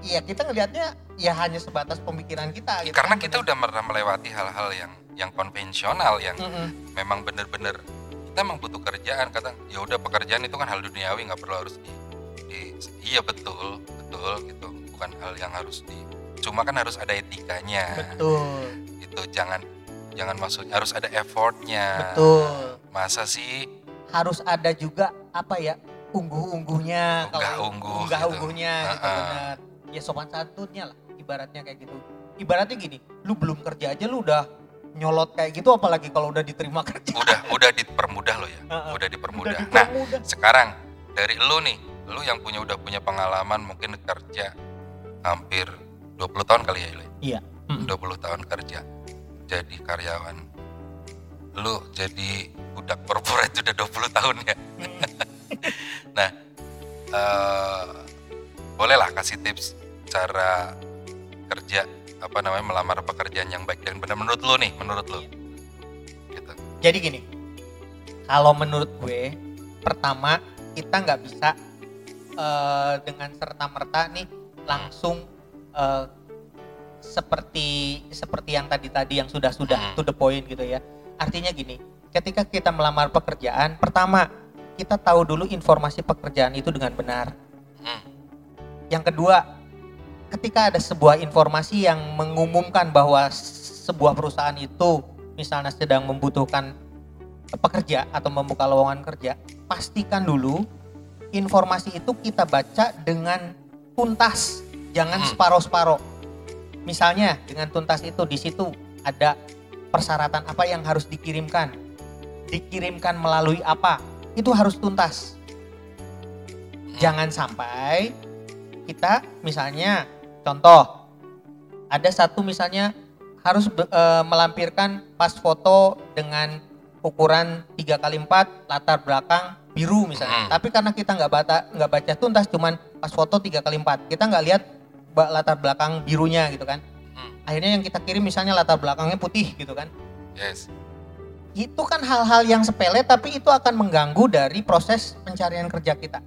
Speaker 2: Iya kita ngelihatnya ya hanya sebatas pemikiran kita gitu
Speaker 1: karena
Speaker 2: kan,
Speaker 1: kita
Speaker 2: bener.
Speaker 1: udah pernah melewati hal-hal yang yang konvensional yang
Speaker 2: Mm-mm.
Speaker 1: memang bener-bener kita emang butuh kerjaan kata ya udah pekerjaan itu kan hal duniawi nggak perlu harus di, di- iya betul betul gitu. Bukan hal yang harus di cuma kan harus ada etikanya.
Speaker 2: Betul.
Speaker 1: Itu jangan jangan maksudnya harus ada effortnya.
Speaker 2: Betul.
Speaker 1: Masa sih?
Speaker 2: Harus ada juga apa ya ungguh-ungguhnya.
Speaker 1: Unggah-ungguh
Speaker 2: unggah
Speaker 1: gitu.
Speaker 2: ungguhnya gitu
Speaker 1: Ha-ha.
Speaker 2: benar. Ya sopan santunnya lah ibaratnya kayak gitu. Ibaratnya gini lu belum kerja aja lu udah nyolot kayak gitu apalagi kalau udah diterima kerja.
Speaker 1: Udah udah dipermudah loh ya.
Speaker 2: Ha-ha.
Speaker 1: udah dipermudah.
Speaker 2: Udah
Speaker 1: nah
Speaker 2: dipermudah.
Speaker 1: sekarang dari lu nih lu yang punya udah punya pengalaman mungkin kerja hampir 20 tahun kali ya Ile?
Speaker 2: Iya. Mm-mm.
Speaker 1: 20 tahun kerja jadi karyawan lu jadi budak korporat udah 20 tahun ya eh bolehlah kasih tips cara kerja apa namanya melamar pekerjaan yang baik dan benar menurut lu nih menurut lu gitu
Speaker 2: jadi gini kalau menurut gue pertama kita nggak bisa eh, dengan serta merta nih langsung eh, seperti seperti yang tadi tadi yang sudah sudah
Speaker 1: Hmm.
Speaker 2: to the point gitu ya artinya gini ketika kita melamar pekerjaan pertama kita tahu dulu informasi pekerjaan itu dengan benar
Speaker 1: Hmm.
Speaker 2: yang kedua ketika ada sebuah informasi yang mengumumkan bahwa sebuah perusahaan itu misalnya sedang membutuhkan pekerja atau membuka lowongan kerja, pastikan dulu informasi itu kita baca dengan tuntas, jangan
Speaker 1: Hmm.
Speaker 2: separoh-separoh. Misalnya dengan tuntas itu di situ ada persyaratan apa yang harus dikirimkan, dikirimkan melalui apa, itu harus tuntas. Jangan sampai kita misalnya contoh ada satu misalnya harus be- eh, melampirkan pas foto dengan ukuran 3 kali 4 latar belakang biru misalnya.
Speaker 1: Hmm.
Speaker 2: Tapi karena kita nggak baca nggak baca tuntas cuman pas foto 3 kali 4 kita nggak lihat latar belakang birunya gitu kan.
Speaker 1: Hmm.
Speaker 2: Akhirnya yang kita kirim misalnya latar belakangnya putih gitu kan.
Speaker 1: yes
Speaker 2: Itu kan hal-hal yang sepele tapi itu akan mengganggu dari proses pencarian kerja kita.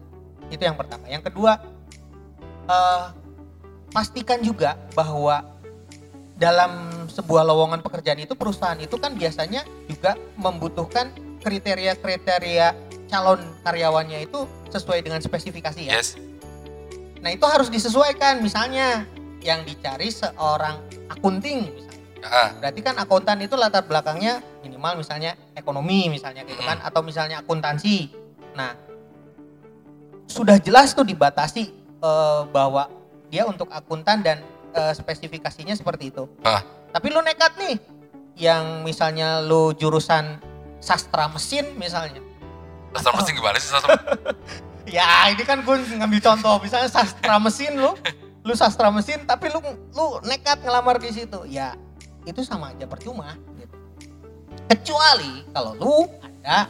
Speaker 2: Itu yang pertama. Yang kedua, eh, pastikan juga bahwa dalam sebuah lowongan pekerjaan itu perusahaan itu kan biasanya juga membutuhkan kriteria-kriteria calon karyawannya itu sesuai dengan spesifikasi ya.
Speaker 1: Yes.
Speaker 2: Nah itu harus disesuaikan. Misalnya yang dicari seorang akunting, misalnya.
Speaker 1: Ah,
Speaker 2: berarti kan akuntan itu latar belakangnya minimal misalnya ekonomi misalnya gitu kan, atau misalnya akuntansi. Nah sudah jelas tuh dibatasi eh, bahwa dia untuk akuntan dan eh, spesifikasinya seperti itu.
Speaker 1: Ah.
Speaker 2: Tapi lu nekat nih, yang misalnya lu jurusan sastra mesin misalnya.
Speaker 1: Sastra mesin gimana sih sastra?
Speaker 2: Ya ini kan gue ngambil contoh misalnya sastra mesin lu, lu sastra mesin tapi lu lu nekat ngelamar di situ. Ya itu sama aja percuma gitu. Kecuali kalau lu ada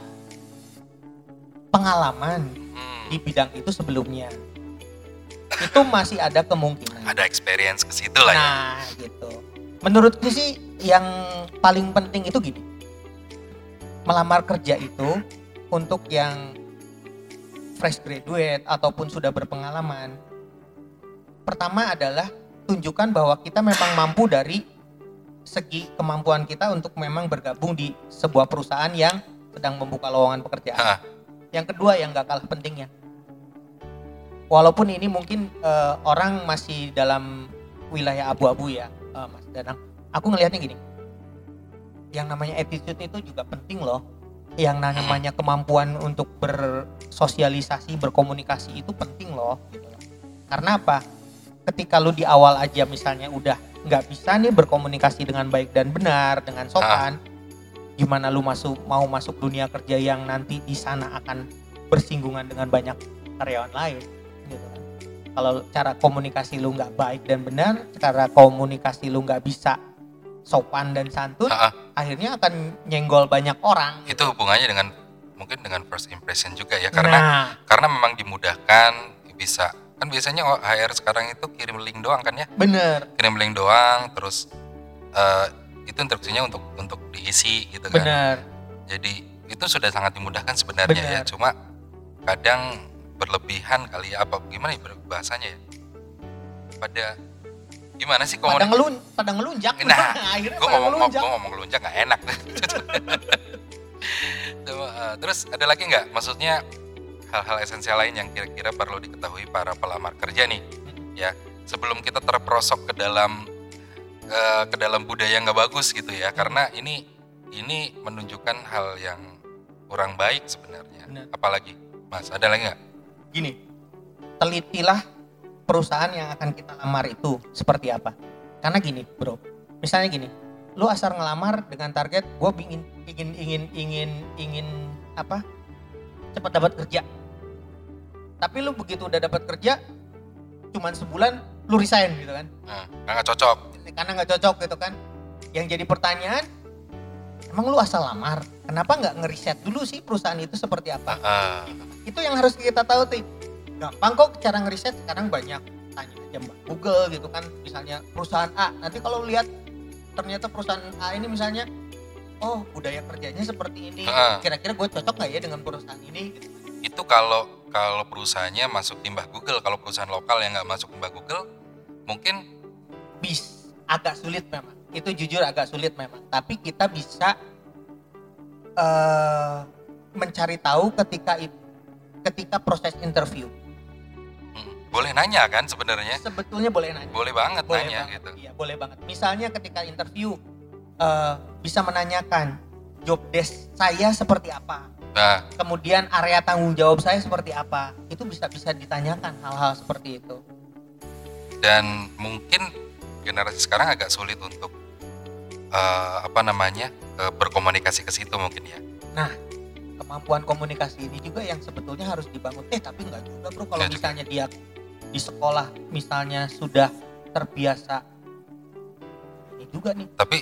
Speaker 2: pengalaman
Speaker 1: Hmm,
Speaker 2: di bidang itu sebelumnya. Itu masih ada kemungkinan.
Speaker 1: ada experience ke situ lah ya.
Speaker 2: Nah, gitu. Menurutku sih yang paling penting itu gini. Melamar kerja itu untuk yang fresh graduate ataupun sudah berpengalaman. Pertama adalah tunjukkan bahwa kita memang mampu dari segi kemampuan kita untuk memang bergabung di sebuah perusahaan yang sedang membuka lowongan pekerjaan.
Speaker 1: Ah.
Speaker 2: Yang kedua yang gak kalah pentingnya. Walaupun ini mungkin eh, orang masih dalam wilayah abu-abu ya, eh, Mas Danang. Aku ngelihatnya gini. Yang namanya attitude itu juga penting loh. Yang namanya kemampuan untuk bersosialisasi, berkomunikasi itu penting loh. Gitu. Karena apa? Ketika lu di awal aja misalnya udah nggak bisa nih berkomunikasi dengan baik dan benar, dengan sopan, gimana lu masuk mau masuk dunia kerja yang nanti di sana akan bersinggungan dengan banyak karyawan lain gitu kan. Kalau cara komunikasi lu nggak baik dan benar, cara komunikasi lu nggak bisa sopan dan santun,
Speaker 1: ah.
Speaker 2: Akhirnya akan nyenggol banyak orang.
Speaker 1: itu hubungannya dengan mungkin dengan first impression juga ya karena
Speaker 2: nah,
Speaker 1: karena memang dimudahkan bisa kan biasanya HR sekarang itu kirim link doang kan ya
Speaker 2: bener,
Speaker 1: kirim link doang terus eh, itu instruksinya untuk untuk diisi gitu kan
Speaker 2: bener.
Speaker 1: jadi itu sudah sangat dimudahkan sebenarnya ya
Speaker 2: Benar.
Speaker 1: cuma kadang berlebihan kali ya apa gimana ya bahasanya ya pada gimana sih
Speaker 2: Pada
Speaker 1: komunikasi
Speaker 2: ngelun, pada ngelunjak.
Speaker 1: Nah,
Speaker 2: akhirnya
Speaker 1: gue ngomong
Speaker 2: ngelunjak.
Speaker 1: gue ngomong lunjak nggak enak. Eh, terus ada lagi nggak? Maksudnya hal-hal esensial lain yang kira-kira perlu diketahui para pelamar kerja nih ya. Sebelum kita terperosok ke dalam eh, ke dalam budaya yang nggak bagus gitu ya. Karena ini ini menunjukkan hal yang kurang baik sebenarnya.
Speaker 2: Benar.
Speaker 1: apalagi mas ada lagi nggak?
Speaker 2: Gini telitilah perusahaan yang akan kita lamar itu seperti apa? Karena gini bro. Misalnya gini lu asal ngelamar dengan target gue ingin ingin ingin ingin ingin apa? Cepat dapat kerja. Tapi lu begitu udah dapat kerja cuman sebulan lu resign gitu kan?
Speaker 1: Nah, nggak cocok.
Speaker 2: Karena nggak cocok gitu kan? Yang jadi pertanyaan emang lu asal lamar? Kenapa nggak ngeriset dulu sih perusahaan itu seperti apa?
Speaker 1: Ah,
Speaker 2: itu yang harus kita tahu tuh gampang kok cara ngeriset sekarang banyak. Tanya aja mbak Google gitu kan misalnya perusahaan A. Nanti kalau lihat ternyata perusahaan A ini misalnya oh budaya kerjanya seperti ini. Kira-kira gue cocok nggak ya dengan perusahaan ini? Gitu.
Speaker 1: itu kalau kalau perusahaannya masuk timbah Google kalau perusahaan lokal yang nggak masuk timbah Google mungkin
Speaker 2: bis agak sulit memang. Itu jujur agak sulit memang. Tapi kita bisa eh mencari tahu ketika ketika proses interview
Speaker 1: boleh nanya kan sebenarnya?
Speaker 2: Sebetulnya boleh nanya.
Speaker 1: Boleh banget
Speaker 2: boleh
Speaker 1: nanya
Speaker 2: banget,
Speaker 1: gitu.
Speaker 2: Iya, boleh banget. Misalnya ketika interview eh, bisa menanyakan job desk saya seperti apa,
Speaker 1: nah.
Speaker 2: Kemudian area tanggung jawab saya seperti apa, itu bisa bisa ditanyakan hal-hal seperti itu.
Speaker 1: dan mungkin generasi sekarang agak sulit untuk eh, apa namanya eh, berkomunikasi ke situ mungkin ya.
Speaker 2: Kemampuan komunikasi ini juga yang sebetulnya harus dibangun. Eh tapi nggak juga bro, kalau
Speaker 1: juga.
Speaker 2: misalnya dia di sekolah misalnya sudah terbiasa ini juga nih
Speaker 1: tapi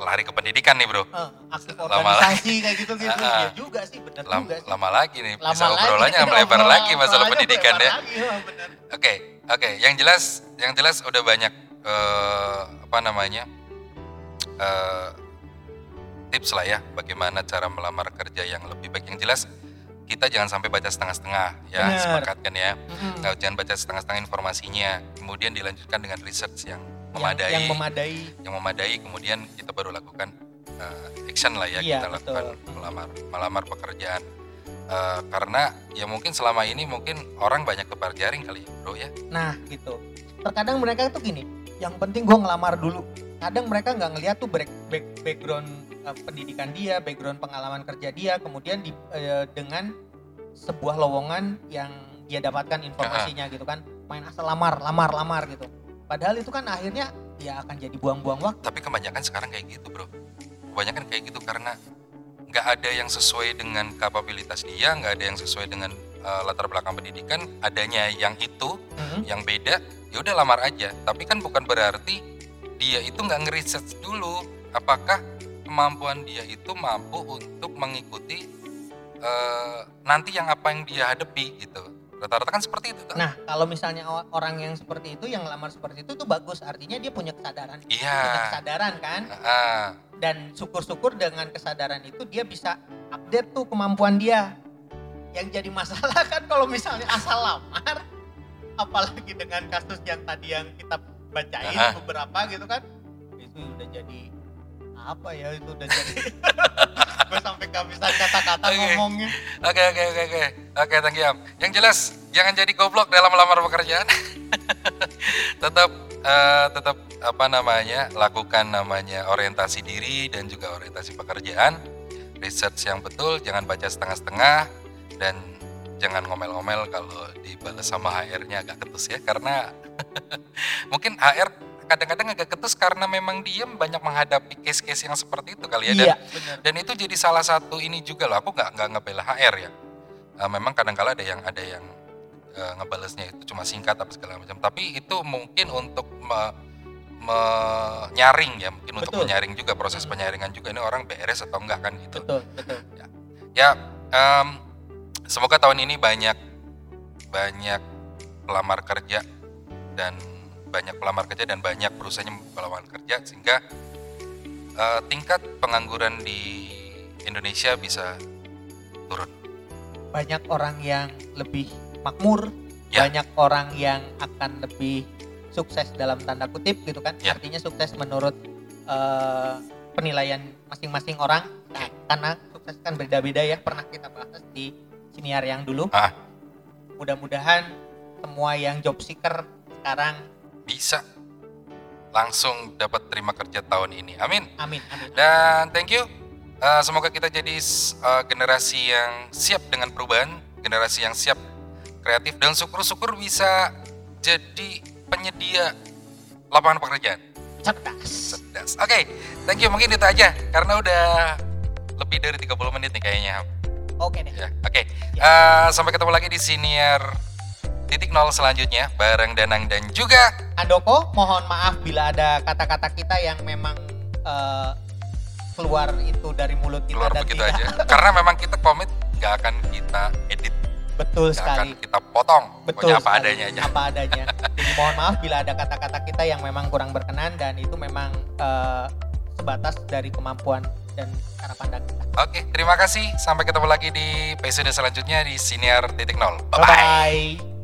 Speaker 1: lari ke pendidikan nih bro
Speaker 2: eh, aktif
Speaker 1: Lama
Speaker 2: organisasi kayak gitu gitu
Speaker 1: Ah,
Speaker 2: ya juga sih bener
Speaker 1: Lam-
Speaker 2: juga sih.
Speaker 1: lama lagi nih
Speaker 2: Lama
Speaker 1: bisa
Speaker 2: lagi,
Speaker 1: obrolannya melebar lagi masalah pendidikan ya
Speaker 2: lagi, ya, bener.
Speaker 1: Oke, oke. Yang jelas, yang jelas udah banyak eh, apa namanya eh, tips lah ya, bagaimana cara melamar kerja yang lebih baik. Yang jelas kita jangan sampai baca setengah-setengah ya,
Speaker 2: Benar.
Speaker 1: sepakat kan ya. Nah, jangan baca setengah-setengah informasinya. Kemudian dilanjutkan dengan research yang
Speaker 2: Yang-
Speaker 1: memadai,
Speaker 2: yang memadai
Speaker 1: yang memadai. Kemudian kita baru lakukan eh, action lah ya,
Speaker 2: Iya,
Speaker 1: kita lakukan
Speaker 2: betul.
Speaker 1: melamar, melamar pekerjaan. Eh, karena ya mungkin selama ini mungkin orang banyak tebar jaring kali ya bro ya
Speaker 2: Nah gitu. Terkadang mereka tuh gini, yang penting gue ngelamar dulu. Kadang mereka nggak ngeliat tuh back, back, background uh, pendidikan dia, background pengalaman kerja dia, kemudian di, uh, dengan sebuah lowongan yang dia dapatkan informasinya gitu kan, main asal lamar, lamar, lamar gitu. Padahal itu kan akhirnya ya akan jadi buang-buang waktu.
Speaker 1: tapi kebanyakan sekarang kayak gitu bro kebanyakan kayak gitu karena nggak ada yang sesuai dengan kapabilitas dia nggak ada yang sesuai dengan eh, latar belakang pendidikan adanya yang itu
Speaker 2: Mhm.
Speaker 1: yang beda ya udah lamar aja tapi kan bukan berarti dia itu nggak ngeriset dulu apakah kemampuan dia itu mampu untuk mengikuti eh, nanti yang apa yang dia hadapi gitu. Rata-rata kan seperti itu kan
Speaker 2: Nah kalau misalnya orang yang seperti itu, yang lamar seperti itu tuh bagus, artinya dia punya kesadaran, punya
Speaker 1: iya
Speaker 2: kesadaran kan.
Speaker 1: Ah,
Speaker 2: dan syukur-syukur dengan kesadaran itu dia bisa update tuh kemampuan dia. Yang jadi masalah kan kalau misalnya asal lamar apalagi dengan kasus yang tadi yang kita bacain
Speaker 1: Aha.
Speaker 2: beberapa gitu kan itu udah jadi apa ya itu udah jadi gue sampai kehabisan kata-kata
Speaker 1: Oke.
Speaker 2: ngomongnya
Speaker 1: Oke oke oke oke oke thank you Am. Yang jelas jangan jadi goblok dalam melamar pekerjaan. tetap eh, tetap apa namanya lakukan namanya orientasi diri dan juga orientasi pekerjaan. Research yang betul, jangan baca setengah-setengah dan jangan ngomel-ngomel kalau dibalas sama HR-nya agak ketus ya karena mungkin HR kadang-kadang agak ketus karena memang dia banyak menghadapi case-case yang seperti itu kali ya. Dan
Speaker 2: iya.
Speaker 1: dan itu jadi salah satu ini juga loh aku nggak nggak ngebela HR ya. Eh, memang kadang-kala ada yang ada yang eh, ngebalesnya itu cuma singkat apa segala macam. Tapi itu mungkin untuk me- menyaring ya mungkin untuk
Speaker 2: Betul.
Speaker 1: menyaring juga proses
Speaker 2: Hmm.
Speaker 1: penyaringan juga. Ini orang beres atau enggak kan gitu.
Speaker 2: Betul betul.
Speaker 1: Ya em, semoga tahun ini banyak banyak pelamar kerja dan banyak pelamar kerja dan banyak perusahaan yang pelamar kerja sehingga eh, tingkat pengangguran di Indonesia bisa turun.
Speaker 2: banyak orang yang lebih makmur
Speaker 1: Ya.
Speaker 2: banyak orang yang akan lebih sukses dalam tanda kutip gitu kan
Speaker 1: Ya.
Speaker 2: artinya sukses menurut eh, penilaian masing-masing orang nah, karena sukses kan beda-beda ya pernah kita bahas di siniar yang dulu
Speaker 1: Ah.
Speaker 2: mudah-mudahan semua yang job seeker sekarang
Speaker 1: Bisa langsung dapat terima kerja tahun ini. Amin.
Speaker 2: amin amin
Speaker 1: Dan thank you. Eh, semoga kita jadi eh, generasi yang siap dengan perubahan, generasi yang siap kreatif dan syukur-syukur bisa jadi penyedia lapangan pekerjaan.
Speaker 2: cerdas
Speaker 1: Cerdas. Oke, thank you. Mungkin itu aja karena udah lebih dari 30 menit nih kayaknya.
Speaker 2: oke deh
Speaker 1: Ya, oke. Eh, sampai ketemu lagi di senior titik nol selanjutnya bareng Danang dan juga
Speaker 2: Andoko mohon maaf bila ada kata-kata kita yang memang eh, keluar itu dari mulut kita
Speaker 1: keluar
Speaker 2: dan
Speaker 1: begitu
Speaker 2: tidak
Speaker 1: aja. Karena memang kita komit nggak akan kita edit,
Speaker 2: betul
Speaker 1: nggak
Speaker 2: sekali
Speaker 1: akan kita potong.
Speaker 2: Betul
Speaker 1: Pokoknya apa
Speaker 2: sekali.
Speaker 1: adanya aja.
Speaker 2: Apa adanya. Jadi mohon maaf bila ada kata-kata kita yang memang kurang berkenan dan itu memang eh, sebatas dari kemampuan dan cara pandang kita.
Speaker 1: Oke, terima kasih. Sampai ketemu lagi di episode selanjutnya di Senior Titik Nol.
Speaker 2: Bye bye.